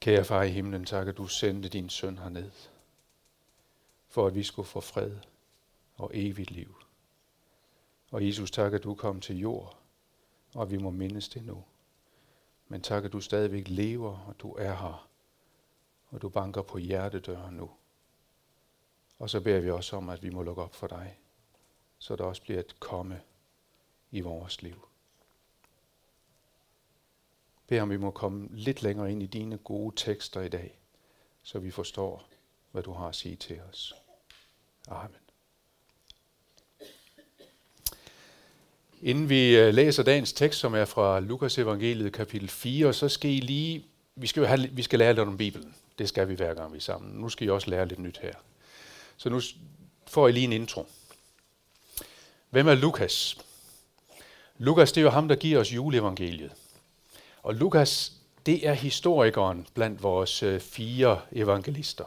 Kære far i himlen, tak at du sendte din søn herned, for at vi skulle få fred og evigt liv. Og Jesus, tak at du kom til jord, og vi må mindes det nu. Men tak at du stadigvæk lever, og du er her, og du banker på hjertedøren nu. Og så beder vi også om, at vi må lukke op for dig, så der også bliver et komme i vores liv beder om vi må komme lidt længere ind i dine gode tekster i dag, så vi forstår, hvad du har at sige til os. Amen. Inden vi øh, læser dagens tekst, som er fra Lukas evangeliet kapitel 4, så skal I lige, vi skal, have, vi skal lære lidt om Bibelen. Det skal vi hver gang vi er sammen. Nu skal I også lære lidt nyt her. Så nu får I lige en intro. Hvem er Lukas? Lukas, det er jo ham, der giver os juleevangeliet. Og Lukas, det er historikeren blandt vores øh, fire evangelister.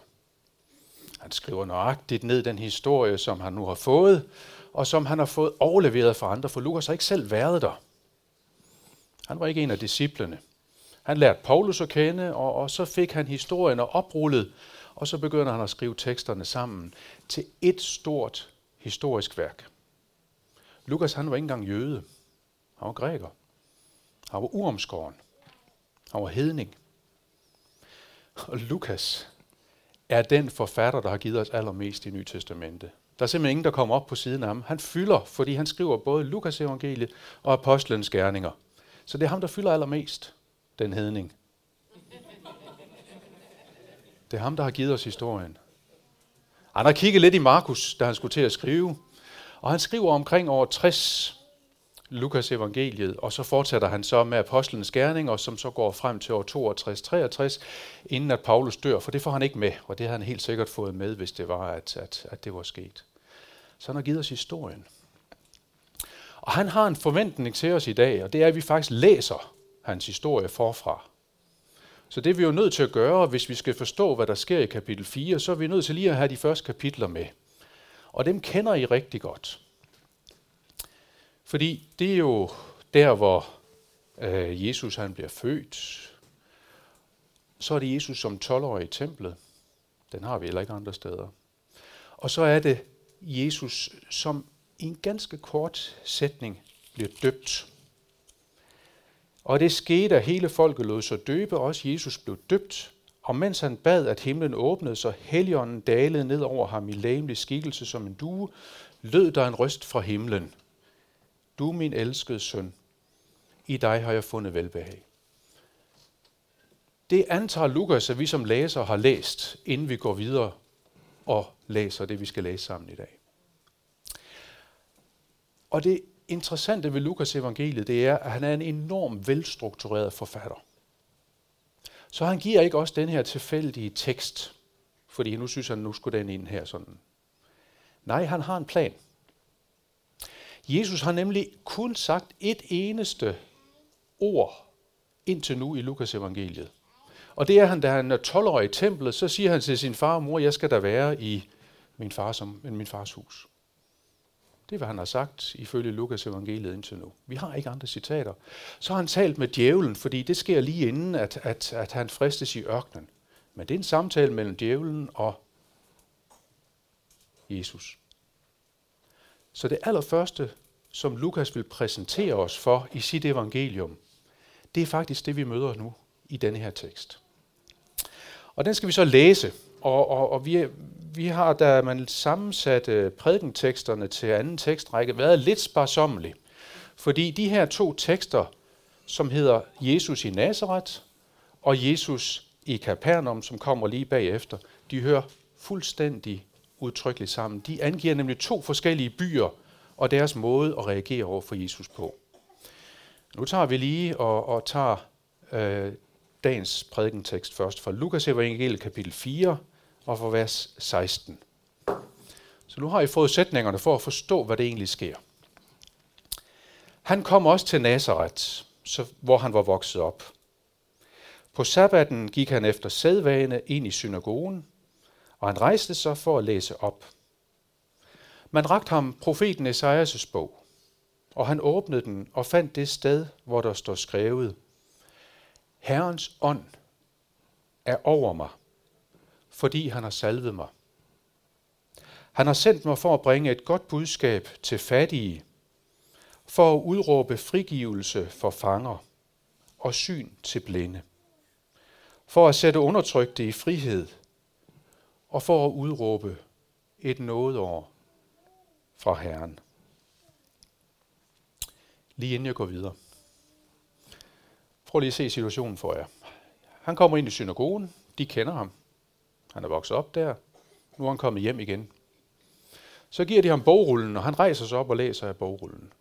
Han skriver nøjagtigt ned den historie, som han nu har fået, og som han har fået overleveret fra andre, for Lukas har ikke selv været der. Han var ikke en af disciplene. Han lærte Paulus at kende, og, og så fik han historien og oprullet, og så begynder han at skrive teksterne sammen til et stort historisk værk. Lukas han var ikke engang jøde. Han var græker. Han var uomskåren. Han var hedning. Og Lukas er den forfatter, der har givet os allermest i Nye Testamente. Der er simpelthen ingen, der kommer op på siden af ham. Han fylder, fordi han skriver både Lukas evangeliet og apostlenes gerninger. Så det er ham, der fylder allermest, den hedning. Det er ham, der har givet os historien. Han har kigget lidt i Markus, da han skulle til at skrive. Og han skriver omkring år 60 Lukas evangeliet, og så fortsætter han så med apostlenes gerninger, som så går frem til år 62-63, inden at Paulus dør, for det får han ikke med, og det har han helt sikkert fået med, hvis det var, at, at, at det var sket. Så han har givet os historien. Og han har en forventning til os i dag, og det er, at vi faktisk læser hans historie forfra. Så det er vi jo nødt til at gøre, hvis vi skal forstå, hvad der sker i kapitel 4, så er vi nødt til lige at have de første kapitler med. Og dem kender I rigtig godt. Fordi det er jo der, hvor øh, Jesus han bliver født. Så er det Jesus som 12-årig i templet. Den har vi heller ikke andre steder. Og så er det Jesus, som i en ganske kort sætning bliver døbt. Og det skete, at hele folket lod sig døbe, og også Jesus blev døbt. Og mens han bad, at himlen åbnede, så heligånden dalede ned over ham i læmelig skikkelse som en due, lød der en røst fra himlen. Du min elskede søn, i dig har jeg fundet velbehag. Det antager Lukas, at vi som læser har læst, inden vi går videre og læser det, vi skal læse sammen i dag. Og det interessante ved Lukas evangeliet, det er, at han er en enorm velstruktureret forfatter. Så han giver ikke også den her tilfældige tekst, fordi nu synes han, nu skulle den ind her sådan. Nej, han har en plan. Jesus har nemlig kun sagt et eneste ord indtil nu i Lukas evangeliet. Og det er han, da han er 12 år i templet, så siger han til sin far og mor, jeg skal da være i min, far som, min fars hus. Det er, hvad han har sagt ifølge Lukas evangeliet indtil nu. Vi har ikke andre citater. Så har han talt med djævlen, fordi det sker lige inden, at, at, at han fristes i ørkenen. Men det er en samtale mellem djævlen og Jesus. Så det allerførste, som Lukas vil præsentere os for i sit evangelium, det er faktisk det, vi møder nu i denne her tekst. Og den skal vi så læse, og, og, og vi, vi har, da man sammensatte prædikenteksterne til anden tekstrække, været lidt sparsommelige. Fordi de her to tekster, som hedder Jesus i Nazareth og Jesus i Kapernaum, som kommer lige bagefter, de hører fuldstændig udtrykkeligt sammen. De angiver nemlig to forskellige byer og deres måde at reagere over for Jesus på. Nu tager vi lige og, og tager øh, dagens prædikentekst først fra Lukas evangeliet kapitel 4 og fra vers 16. Så nu har I fået sætningerne for at forstå, hvad det egentlig sker. Han kom også til Nazareth, så, hvor han var vokset op. På sabbaten gik han efter sædvane ind i synagogen, og han rejste sig for at læse op. Man rakte ham profeten Esajas bog, og han åbnede den og fandt det sted, hvor der står skrevet, Herrens ånd er over mig, fordi han har salvet mig. Han har sendt mig for at bringe et godt budskab til fattige, for at udråbe frigivelse for fanger og syn til blinde, for at sætte undertrykte i frihed og for at udråbe et nådeår fra Herren. Lige inden jeg går videre. Prøv lige at se situationen for jer. Han kommer ind i synagogen. De kender ham. Han er vokset op der. Nu er han kommet hjem igen. Så giver de ham bogrullen, og han rejser sig op og læser af bogrullen.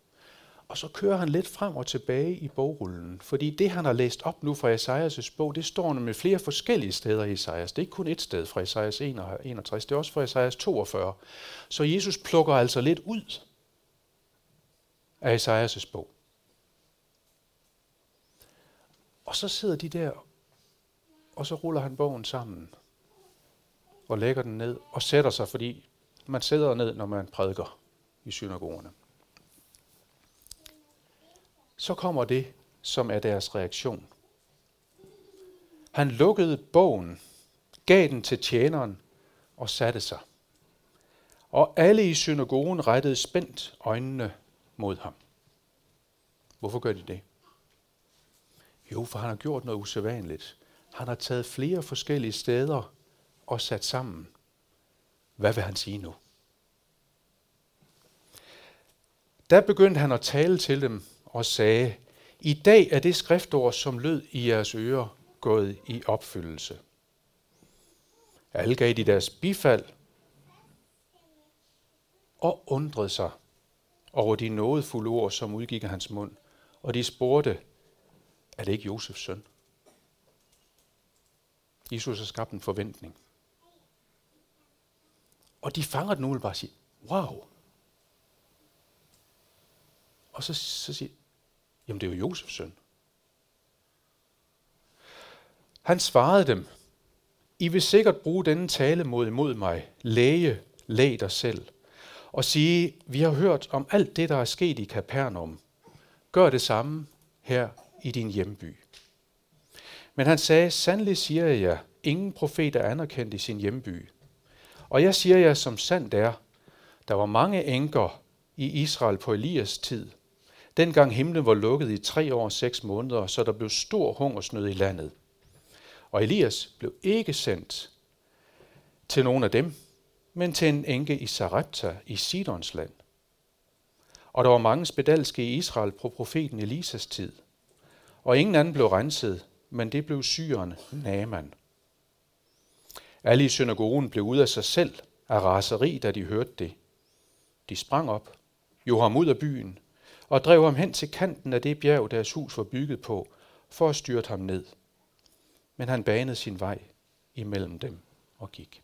Og så kører han lidt frem og tilbage i bogrullen, fordi det, han har læst op nu fra Esajas' bog, det står med flere forskellige steder i Esajas. Det er ikke kun et sted fra Esajas 61, det er også fra Esajas 42. Så Jesus plukker altså lidt ud af Esajas' bog. Og så sidder de der, og så ruller han bogen sammen og lægger den ned og sætter sig, fordi man sidder ned, når man prædiker i synagogerne. Så kommer det, som er deres reaktion. Han lukkede bogen, gav den til tjeneren og satte sig. Og alle i synagogen rettede spændt øjnene mod ham. Hvorfor gør de det? Jo, for han har gjort noget usædvanligt. Han har taget flere forskellige steder og sat sammen. Hvad vil han sige nu? Der begyndte han at tale til dem og sagde, i dag er det skriftord, som lød i jeres ører, gået i opfyldelse. Alle gav de deres bifald og undrede sig over de nådefulde ord, som udgik af hans mund. Og de spurgte, er det ikke Josefs søn? Jesus har skabt en forventning. Og de fanger den bare og siger, wow. Og så, så siger jamen det er jo Josefs søn. Han svarede dem, I vil sikkert bruge denne tale mod imod mig, læge, læg dig selv, og sige, vi har hørt om alt det, der er sket i Kapernaum. Gør det samme her i din hjemby. Men han sagde, sandelig siger jeg jer, ingen profet er anerkendt i sin hjemby. Og jeg siger jer, som sandt er, der var mange enker i Israel på Elias tid, dengang himlen var lukket i tre år og seks måneder, så der blev stor hungersnød i landet. Og Elias blev ikke sendt til nogen af dem, men til en enke i Sarepta i Sidons land. Og der var mange spedalske i Israel på profeten Elisas tid. Og ingen anden blev renset, men det blev syren Naaman. Alle i synagogen blev ud af sig selv af raseri, da de hørte det. De sprang op, jo ham ud af byen, og drev ham hen til kanten af det bjerg, deres hus var bygget på, for at styrte ham ned. Men han banede sin vej imellem dem og gik.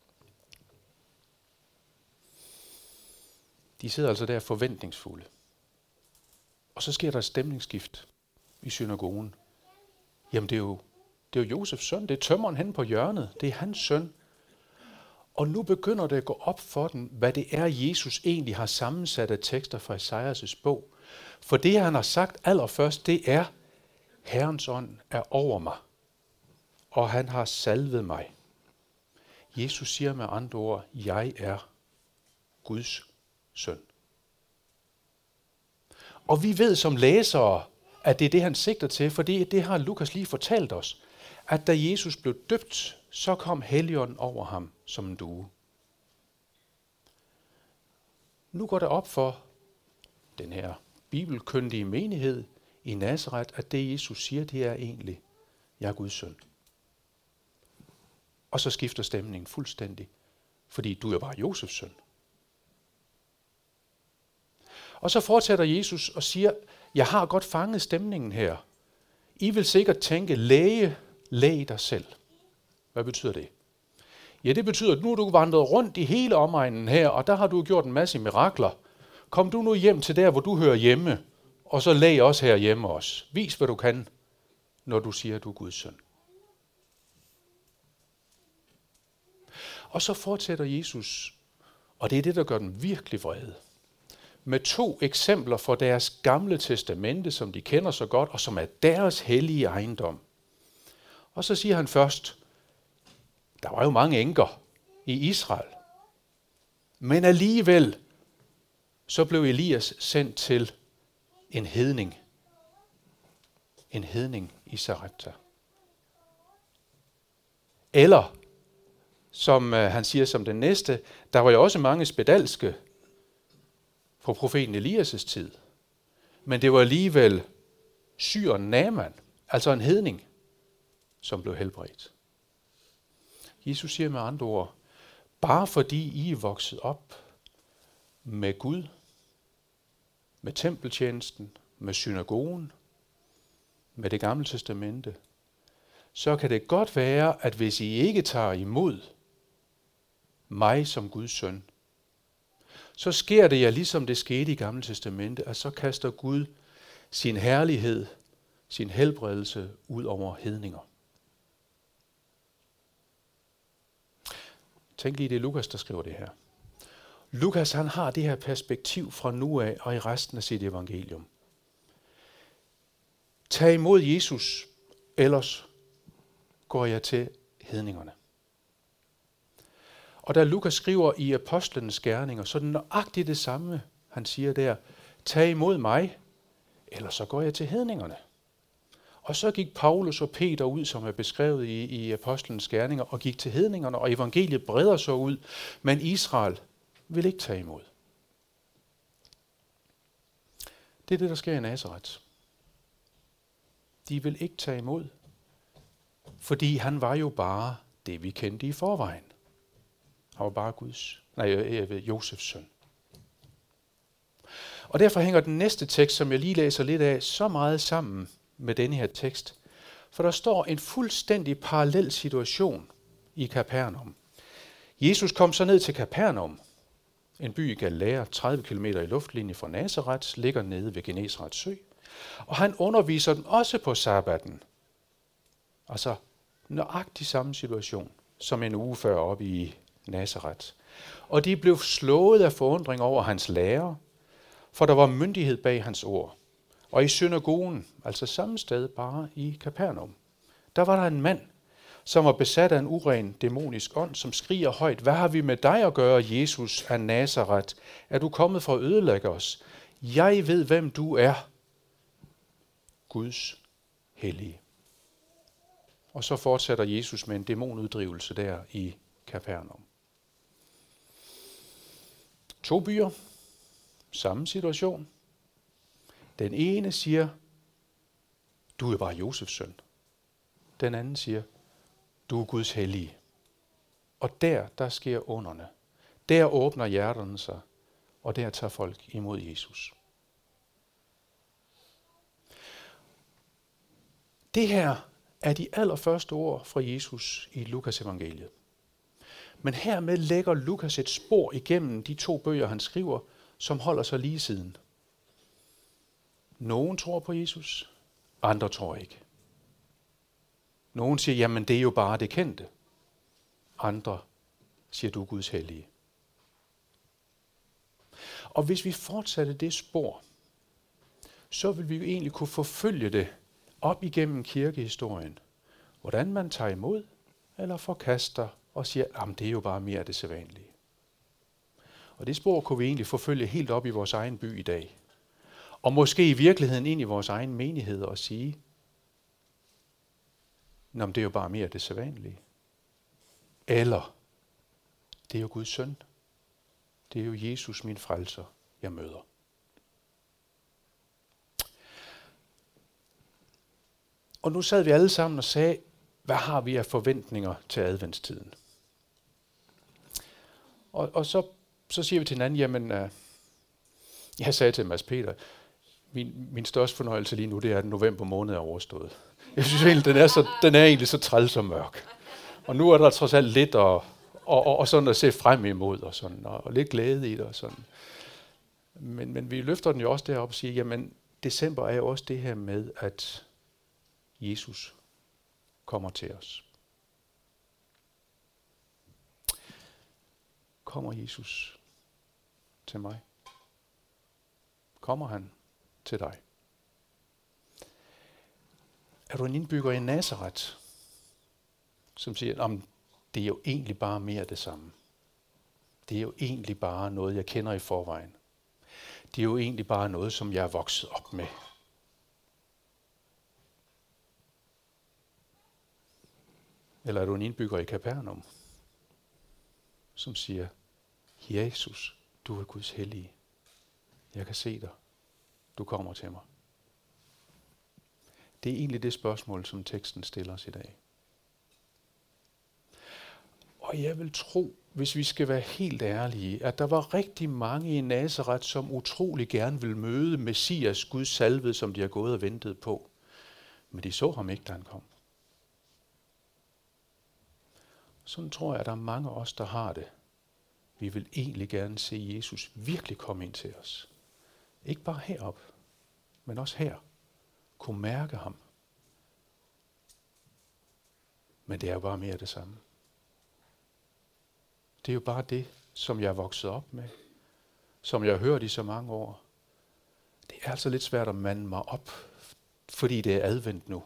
De sidder altså der forventningsfulde. Og så sker der et stemningsskift i synagogen. Jamen det er jo, det er jo Josefs søn, det er tømmeren hen på hjørnet, det er hans søn. Og nu begynder det at gå op for den, hvad det er, Jesus egentlig har sammensat af tekster fra Isaias' bog. For det, han har sagt allerførst, det er, Herrens ånd er over mig, og han har salvet mig. Jesus siger med andre ord, jeg er Guds søn. Og vi ved som læsere, at det er det, han sigter til, for det, det har Lukas lige fortalt os, at da Jesus blev døbt, så kom Helligånden over ham som en due. Nu går det op for den her bibelkyndige menighed i Nazareth, at det Jesus siger, det er egentlig, jeg er Guds søn. Og så skifter stemningen fuldstændig, fordi du er bare Josefs søn. Og så fortsætter Jesus og siger, jeg har godt fanget stemningen her. I vil sikkert tænke, læge, læg dig selv. Hvad betyder det? Ja, det betyder, at nu er du vandret rundt i hele omegnen her, og der har du gjort en masse mirakler. Kom du nu hjem til der, hvor du hører hjemme, og så læg os her hjemme også. Vis, hvad du kan, når du siger, at du er Guds søn. Og så fortsætter Jesus, og det er det, der gør den virkelig vrede med to eksempler fra deres gamle testamente, som de kender så godt, og som er deres hellige ejendom. Og så siger han først, Der var jo mange enker i Israel. Men alligevel, så blev Elias sendt til en hedning. En hedning i Sarepta. Eller, som øh, han siger som den næste, der var jo også mange spedalske på profeten Elias' tid. Men det var alligevel syren Naman, altså en hedning, som blev helbredt. Jesus siger med andre ord, bare fordi I er vokset op med Gud, med tempeltjenesten, med synagogen, med det gamle testamente, så kan det godt være, at hvis I ikke tager imod mig som Guds søn, så sker det ja ligesom det skete i Gamle Testamente, at så kaster Gud sin herlighed, sin helbredelse ud over hedninger. Tænk lige, det er Lukas, der skriver det her. Lukas han har det her perspektiv fra nu af og i resten af sit evangelium. Tag imod Jesus, ellers går jeg til hedningerne. Og da Lukas skriver i apostlenes gerninger, så er det nøjagtigt det samme, han siger der. Tag imod mig, eller så går jeg til hedningerne. Og så gik Paulus og Peter ud, som er beskrevet i, i apostlenes gerninger, og gik til hedningerne, og evangeliet breder sig ud, men Israel vil ikke tage imod. Det er det, der sker i Nazareth. De vil ikke tage imod, fordi han var jo bare det, vi kendte i forvejen. Han var bare Guds, nej, øh, øh, øh, Josefs søn. Og derfor hænger den næste tekst, som jeg lige læser lidt af, så meget sammen med denne her tekst. For der står en fuldstændig parallel situation i Kapernaum. Jesus kom så ned til Kapernaum, en by i Galilea, 30 km i luftlinje fra Nazareth, ligger nede ved Genesrets sø. Og han underviser dem også på sabbaten. Altså nøjagtig samme situation som en uge før oppe i Nazareth. Og de blev slået af forundring over hans lærer, for der var myndighed bag hans ord. Og i synagogen, altså samme sted bare i Kapernaum, der var der en mand, som var besat af en uren dæmonisk ånd, som skriger højt, hvad har vi med dig at gøre, Jesus af Nazareth? Er du kommet for at ødelægge os? Jeg ved, hvem du er. Guds hellige. Og så fortsætter Jesus med en dæmonuddrivelse der i Kapernaum. To byer, samme situation. Den ene siger, du er bare Josefs søn. Den anden siger, du er Guds hellige. Og der, der sker underne. Der åbner hjerterne sig, og der tager folk imod Jesus. Det her er de allerførste ord fra Jesus i Lukas evangeliet. Men hermed lægger Lukas et spor igennem de to bøger, han skriver, som holder sig lige siden. Nogen tror på Jesus, andre tror ikke. Nogen siger, jamen det er jo bare det kendte. Andre siger, du er Guds hellige. Og hvis vi fortsatte det spor, så vil vi jo egentlig kunne forfølge det op igennem kirkehistorien. Hvordan man tager imod eller forkaster og siger, jamen det er jo bare mere af det sædvanlige. Og det spor kunne vi egentlig forfølge helt op i vores egen by i dag. Og måske i virkeligheden ind i vores egen menighed og sige, Nå, men det er jo bare mere det sædvanlige. Eller, det er jo Guds søn. Det er jo Jesus, min frelser, jeg møder. Og nu sad vi alle sammen og sagde, hvad har vi af forventninger til adventstiden? Og, og så, så siger vi til hinanden, jamen, uh, jeg sagde til Mads Peter, min, min største fornøjelse lige nu, det er, at november måned er overstået. Jeg synes egentlig, den er, så, den er egentlig så træls og mørk. Og nu er der trods alt lidt at, og, og, og sådan at se frem imod, og, sådan, og, og lidt glæde i det. Og sådan. Men, men vi løfter den jo også derop og siger, jamen december er jo også det her med, at Jesus kommer til os. Kommer Jesus til mig? Kommer han til dig? Er du en indbygger i Nazareth, som siger, om det er jo egentlig bare mere det samme. Det er jo egentlig bare noget, jeg kender i forvejen. Det er jo egentlig bare noget, som jeg er vokset op med. Eller er du en indbygger i Capernaum, som siger, Jesus, du er Guds hellige. Jeg kan se dig. Du kommer til mig. Det er egentlig det spørgsmål, som teksten stiller os i dag. Og jeg vil tro, hvis vi skal være helt ærlige, at der var rigtig mange i Nazareth, som utrolig gerne vil møde Messias, Guds salvede, som de har gået og ventet på. Men de så ham ikke, da han kom. Sådan tror jeg, at der er mange af os, der har det. Vi vil egentlig gerne se Jesus virkelig komme ind til os. Ikke bare herop, men også her. Kunne mærke ham. Men det er jo bare mere det samme. Det er jo bare det, som jeg er vokset op med. Som jeg har hørt i så mange år. Det er altså lidt svært at mande mig op, fordi det er advendt nu.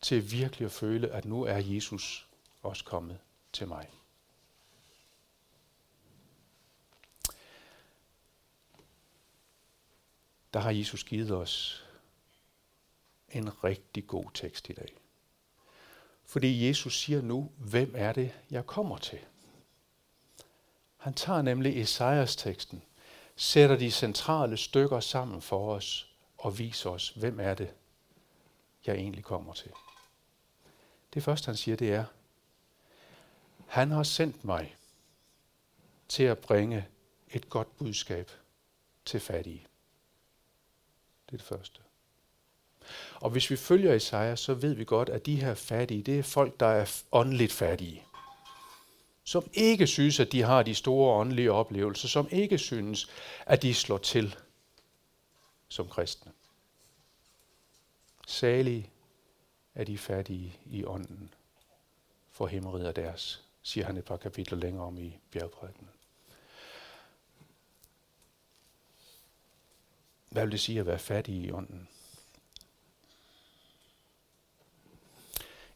Til virkelig at føle, at nu er Jesus også kommet til mig. Der har Jesus givet os en rigtig god tekst i dag. Fordi Jesus siger nu, hvem er det, jeg kommer til? Han tager nemlig Esajas teksten, sætter de centrale stykker sammen for os og viser os, hvem er det, jeg egentlig kommer til. Det første, han siger, det er, han har sendt mig til at bringe et godt budskab til fattige. Det er det første. Og hvis vi følger Isaiah, så ved vi godt, at de her fattige, det er folk, der er åndeligt fattige. Som ikke synes, at de har de store åndelige oplevelser. Som ikke synes, at de slår til som kristne. Salige er de fattige i ånden, for himmeriget er deres siger han et par kapitler længere om i bjergprædiken. Hvad vil det sige at være fattig i ånden?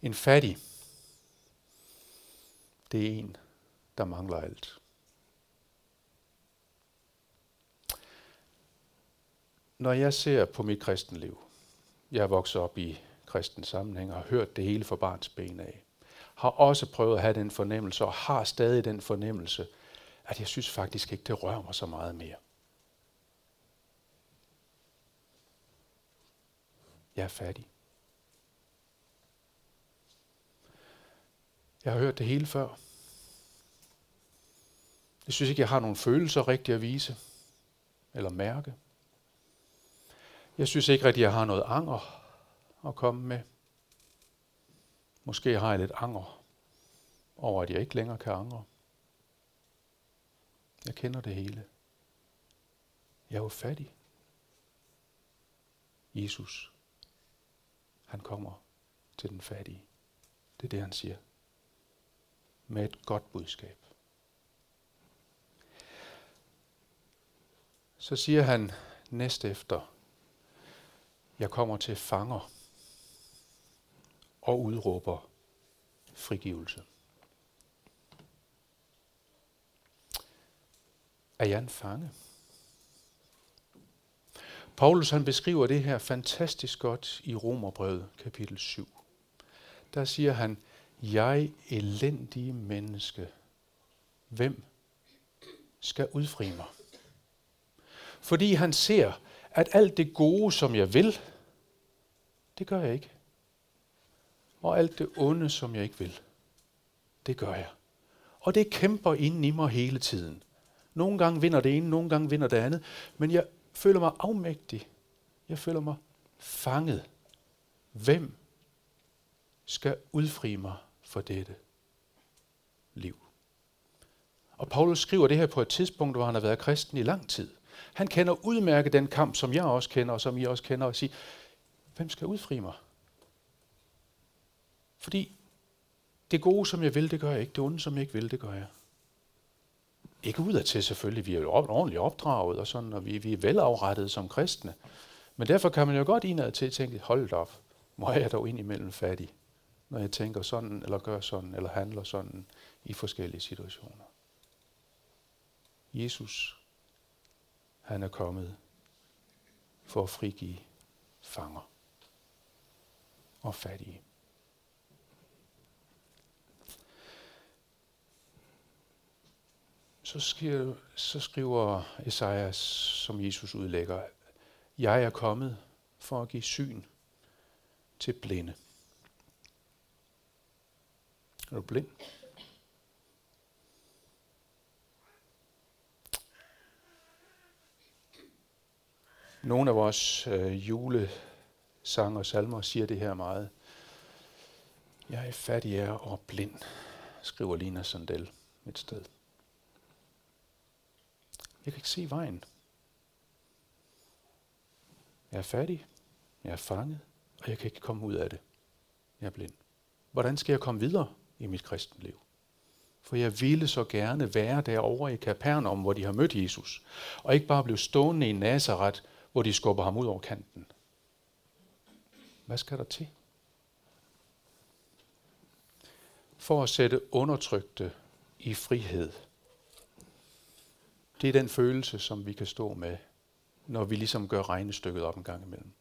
En fattig, det er en, der mangler alt. Når jeg ser på mit kristenliv, jeg er vokset op i kristen sammenhæng og har hørt det hele fra barns ben af, har også prøvet at have den fornemmelse, og har stadig den fornemmelse, at jeg synes faktisk ikke, det rører mig så meget mere. Jeg er fattig. Jeg har hørt det hele før. Jeg synes ikke, jeg har nogle følelser rigtigt at vise eller mærke. Jeg synes ikke rigtigt, jeg har noget anger at komme med. Måske har jeg lidt anger over, at jeg ikke længere kan angre. Jeg kender det hele. Jeg er jo fattig. Jesus, han kommer til den fattige. Det er det, han siger. Med et godt budskab. Så siger han næste efter, jeg kommer til fanger og udråber frigivelse. Er jeg en fange? Paulus han beskriver det her fantastisk godt i Romerbrevet kapitel 7. Der siger han, jeg elendige menneske, hvem skal udfri mig? Fordi han ser, at alt det gode, som jeg vil, det gør jeg ikke. Og alt det onde, som jeg ikke vil, det gør jeg. Og det kæmper inden i mig hele tiden. Nogle gange vinder det ene, nogle gange vinder det andet. Men jeg føler mig afmægtig. Jeg føler mig fanget. Hvem skal udfri mig dette liv? Og Paulus skriver det her på et tidspunkt, hvor han har været kristen i lang tid. Han kender udmærket den kamp, som jeg også kender, og som I også kender, og siger, hvem skal udfri mig? Fordi det gode, som jeg vil, det gør jeg ikke. Det onde, som jeg ikke vil, det gør jeg. Ikke udadtil selvfølgelig, vi er jo ordentligt opdraget og sådan, og vi, vi er velafrettet som kristne. Men derfor kan man jo godt indad til tænke, hold op, må jeg dog indimellem fattig når jeg tænker sådan, eller gør sådan, eller handler sådan i forskellige situationer. Jesus, han er kommet for at frigive fanger og fattige. Så skriver, så skriver Esajas, som Jesus udlægger, jeg er kommet for at give syn til blinde. Er du blind? Nogle af vores øh, julesange og salmer siger det her meget. Jeg er fattig er og blind, skriver Lina Sandel et sted. Jeg kan ikke se vejen. Jeg er fattig, jeg er fanget, og jeg kan ikke komme ud af det. Jeg er blind. Hvordan skal jeg komme videre i mit kristenliv? For jeg ville så gerne være derovre i Kapernaum, hvor de har mødt Jesus, og ikke bare blive stående i Nazareth, hvor de skubber ham ud over kanten. Hvad skal der til? For at sætte undertrykte i frihed. Det er den følelse, som vi kan stå med, når vi ligesom gør regnestykket op en gang imellem.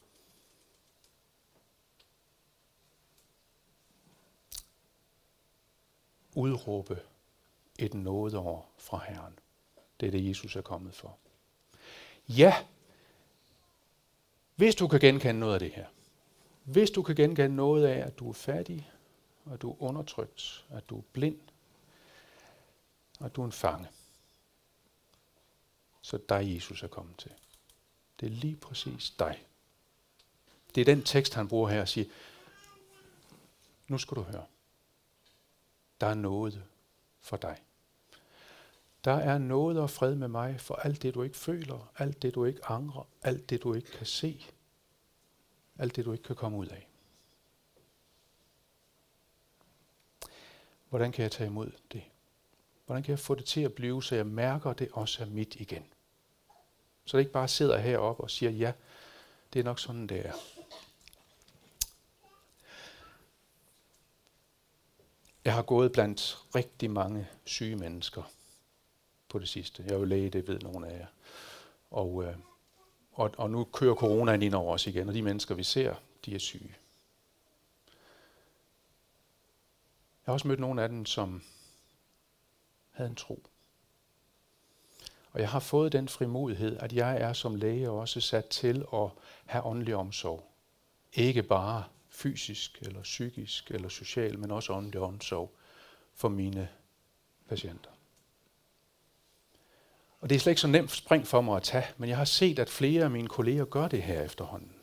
Udråbe et nådeår fra Herren. Det er det, Jesus er kommet for. Ja, hvis du kan genkende noget af det her, hvis du kan genkende noget af, at du er fattig, at du er undertrykt, at du er blind, at du er en fange, så dig Jesus er kommet til. Det er lige præcis dig. Det er den tekst, han bruger her og siger, nu skal du høre. Der er noget for dig. Der er noget og fred med mig for alt det, du ikke føler, alt det, du ikke angrer, alt det, du ikke kan se, alt det, du ikke kan komme ud af. Hvordan kan jeg tage imod det? Hvordan kan jeg få det til at blive, så jeg mærker, at det også er mit igen? Så det ikke bare sidder heroppe og siger, ja, det er nok sådan, det er. Jeg har gået blandt rigtig mange syge mennesker på det sidste. Jeg er jo læge, det ved nogle af jer. Og, øh, og, og nu kører coronaen ind over os igen, og de mennesker, vi ser, de er syge. Jeg har også mødt nogle af dem, som havde en tro. Og jeg har fået den frimodighed, at jeg er som læge også sat til at have åndelig omsorg. Ikke bare fysisk eller psykisk eller social, men også åndelig omsorg for mine patienter. Og det er slet ikke så nemt spring for mig at tage, men jeg har set, at flere af mine kolleger gør det her efterhånden.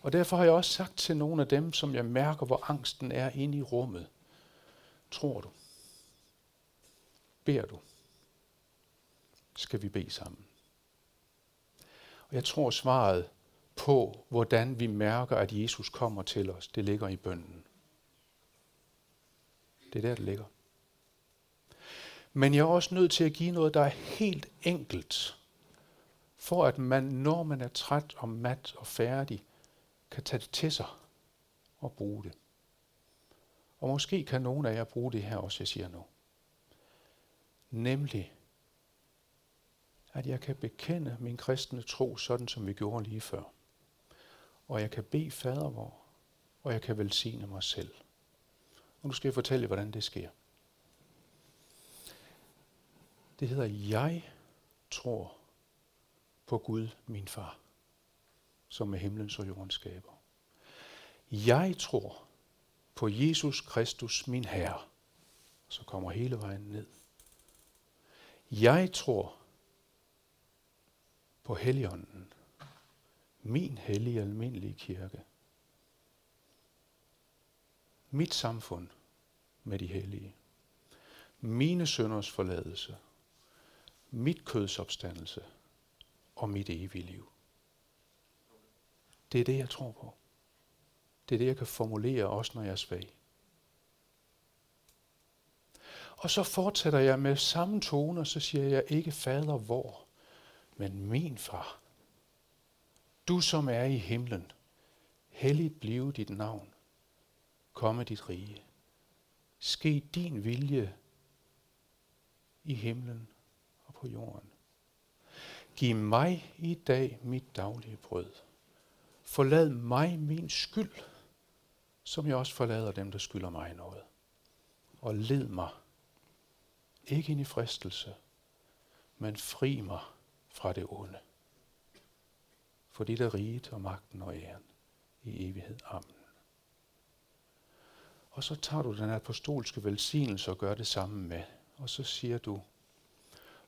Og derfor har jeg også sagt til nogle af dem, som jeg mærker, hvor angsten er inde i rummet. Tror du? Beder du? Skal vi bede sammen? Og jeg tror svaret på, hvordan vi mærker, at Jesus kommer til os, det ligger i bønden. Det er der, det ligger. Men jeg er også nødt til at give noget, der er helt enkelt, for at man, når man er træt og mat og færdig, kan tage det til sig og bruge det. Og måske kan nogen af jer bruge det her også, jeg siger nu. Nemlig, at jeg kan bekende min kristne tro, sådan som vi gjorde lige før. Og jeg kan bede fader vor, og jeg kan velsigne mig selv. Og nu skal jeg fortælle hvordan det sker. Det hedder, jeg tror på Gud, min far, som er himlens og jordens skaber. Jeg tror på Jesus Kristus, min Herre, så kommer hele vejen ned. Jeg tror på Helligånden, min hellige almindelige kirke. Mit samfund med de hellige. Mine sønders forladelse mit køds opstandelse og mit evige liv. Det er det, jeg tror på. Det er det, jeg kan formulere, også når jeg er svag. Og så fortsætter jeg med samme tone, og så siger jeg ikke fader hvor, men min far. Du som er i himlen, helligt blive dit navn. komme dit rige. Ske din vilje i himlen og på jorden. Giv mig i dag mit daglige brød. Forlad mig min skyld, som jeg også forlader dem, der skylder mig noget. Og led mig, ikke ind i fristelse, men fri mig fra det onde. For dit er riget og magten og æren i evighed. Amen. Og så tager du den apostolske velsignelse og gør det samme med. Og så siger du,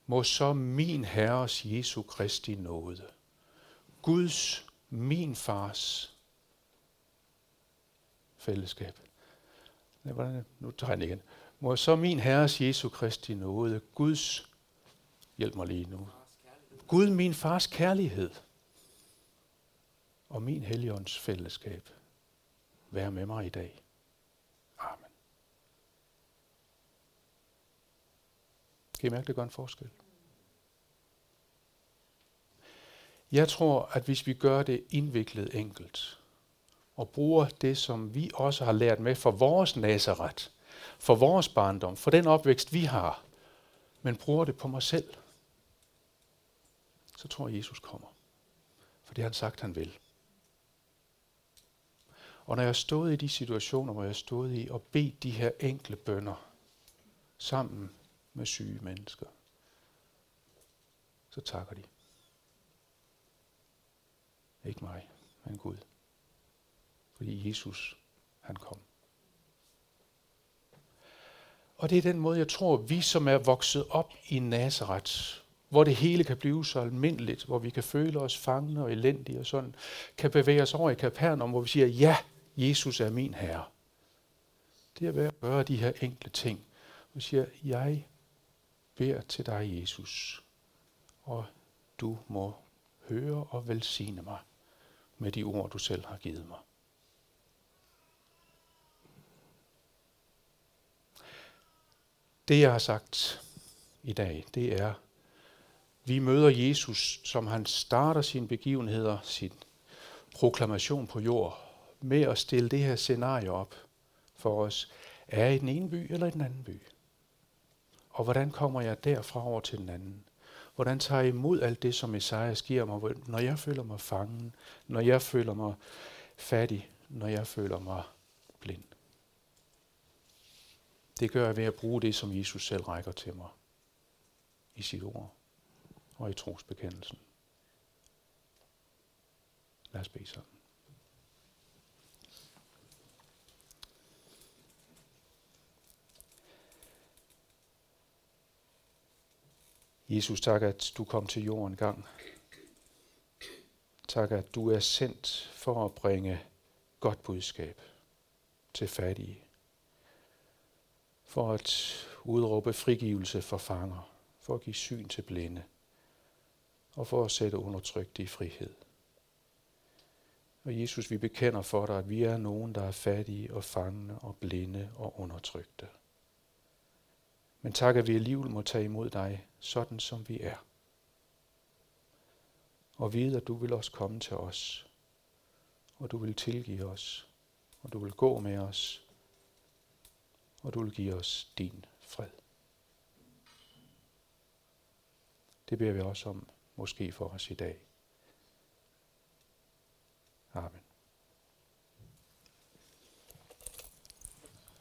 må så min Herres Jesu Kristi nåde, Guds, min fars fællesskab. Nej, hvordan, nu tager jeg den igen. Må så min Herres Jesu Kristi nåde, Guds, hjælp mig lige nu, Gud min fars kærlighed og min Helligånds fællesskab være med mig i dag. Amen. Kan I mærke, det gør en forskel? Jeg tror, at hvis vi gør det indviklet enkelt, og bruger det, som vi også har lært med for vores naseret, for vores barndom, for den opvækst, vi har, men bruger det på mig selv, så tror jeg, Jesus kommer. For det har han sagt, han vil. Og når jeg har stået i de situationer, hvor jeg har stået i og bedt de her enkle bønder sammen med syge mennesker, så takker de. Ikke mig, men Gud. Fordi Jesus, han kom. Og det er den måde, jeg tror, vi som er vokset op i Nazareth, hvor det hele kan blive så almindeligt, hvor vi kan føle os fangne og elendige og sådan, kan bevæge os over i Kapernaum, hvor vi siger, ja, Jesus er min herre. Det er ved at gøre de her enkle ting. Og siger, jeg beder til dig, Jesus, og du må høre og velsigne mig med de ord, du selv har givet mig. Det, jeg har sagt i dag, det er, vi møder Jesus, som han starter sine begivenheder, sin proklamation på jord, med at stille det her scenarie op for os. Er i den ene by eller i den anden by? Og hvordan kommer jeg derfra over til den anden? Hvordan tager jeg imod alt det, som Esajas giver mig, når jeg føler mig fangen, når jeg føler mig fattig, når jeg føler mig blind? Det gør jeg ved at bruge det, som Jesus selv rækker til mig i sit ord og i trosbekendelsen. Lad os bede sammen. Jesus, tak, at du kom til jorden gang. Tak, at du er sendt for at bringe godt budskab til fattige. For at udråbe frigivelse for fanger. For at give syn til blinde. Og for at sætte undertrykte i frihed. Og Jesus, vi bekender for dig, at vi er nogen, der er fattige og fangne og blinde og undertrykte. Men tak, at vi alligevel må tage imod dig, sådan som vi er. Og vide, at du vil også komme til os, og du vil tilgive os, og du vil gå med os, og du vil give os din fred. Det beder vi også om, måske for os i dag. Amen.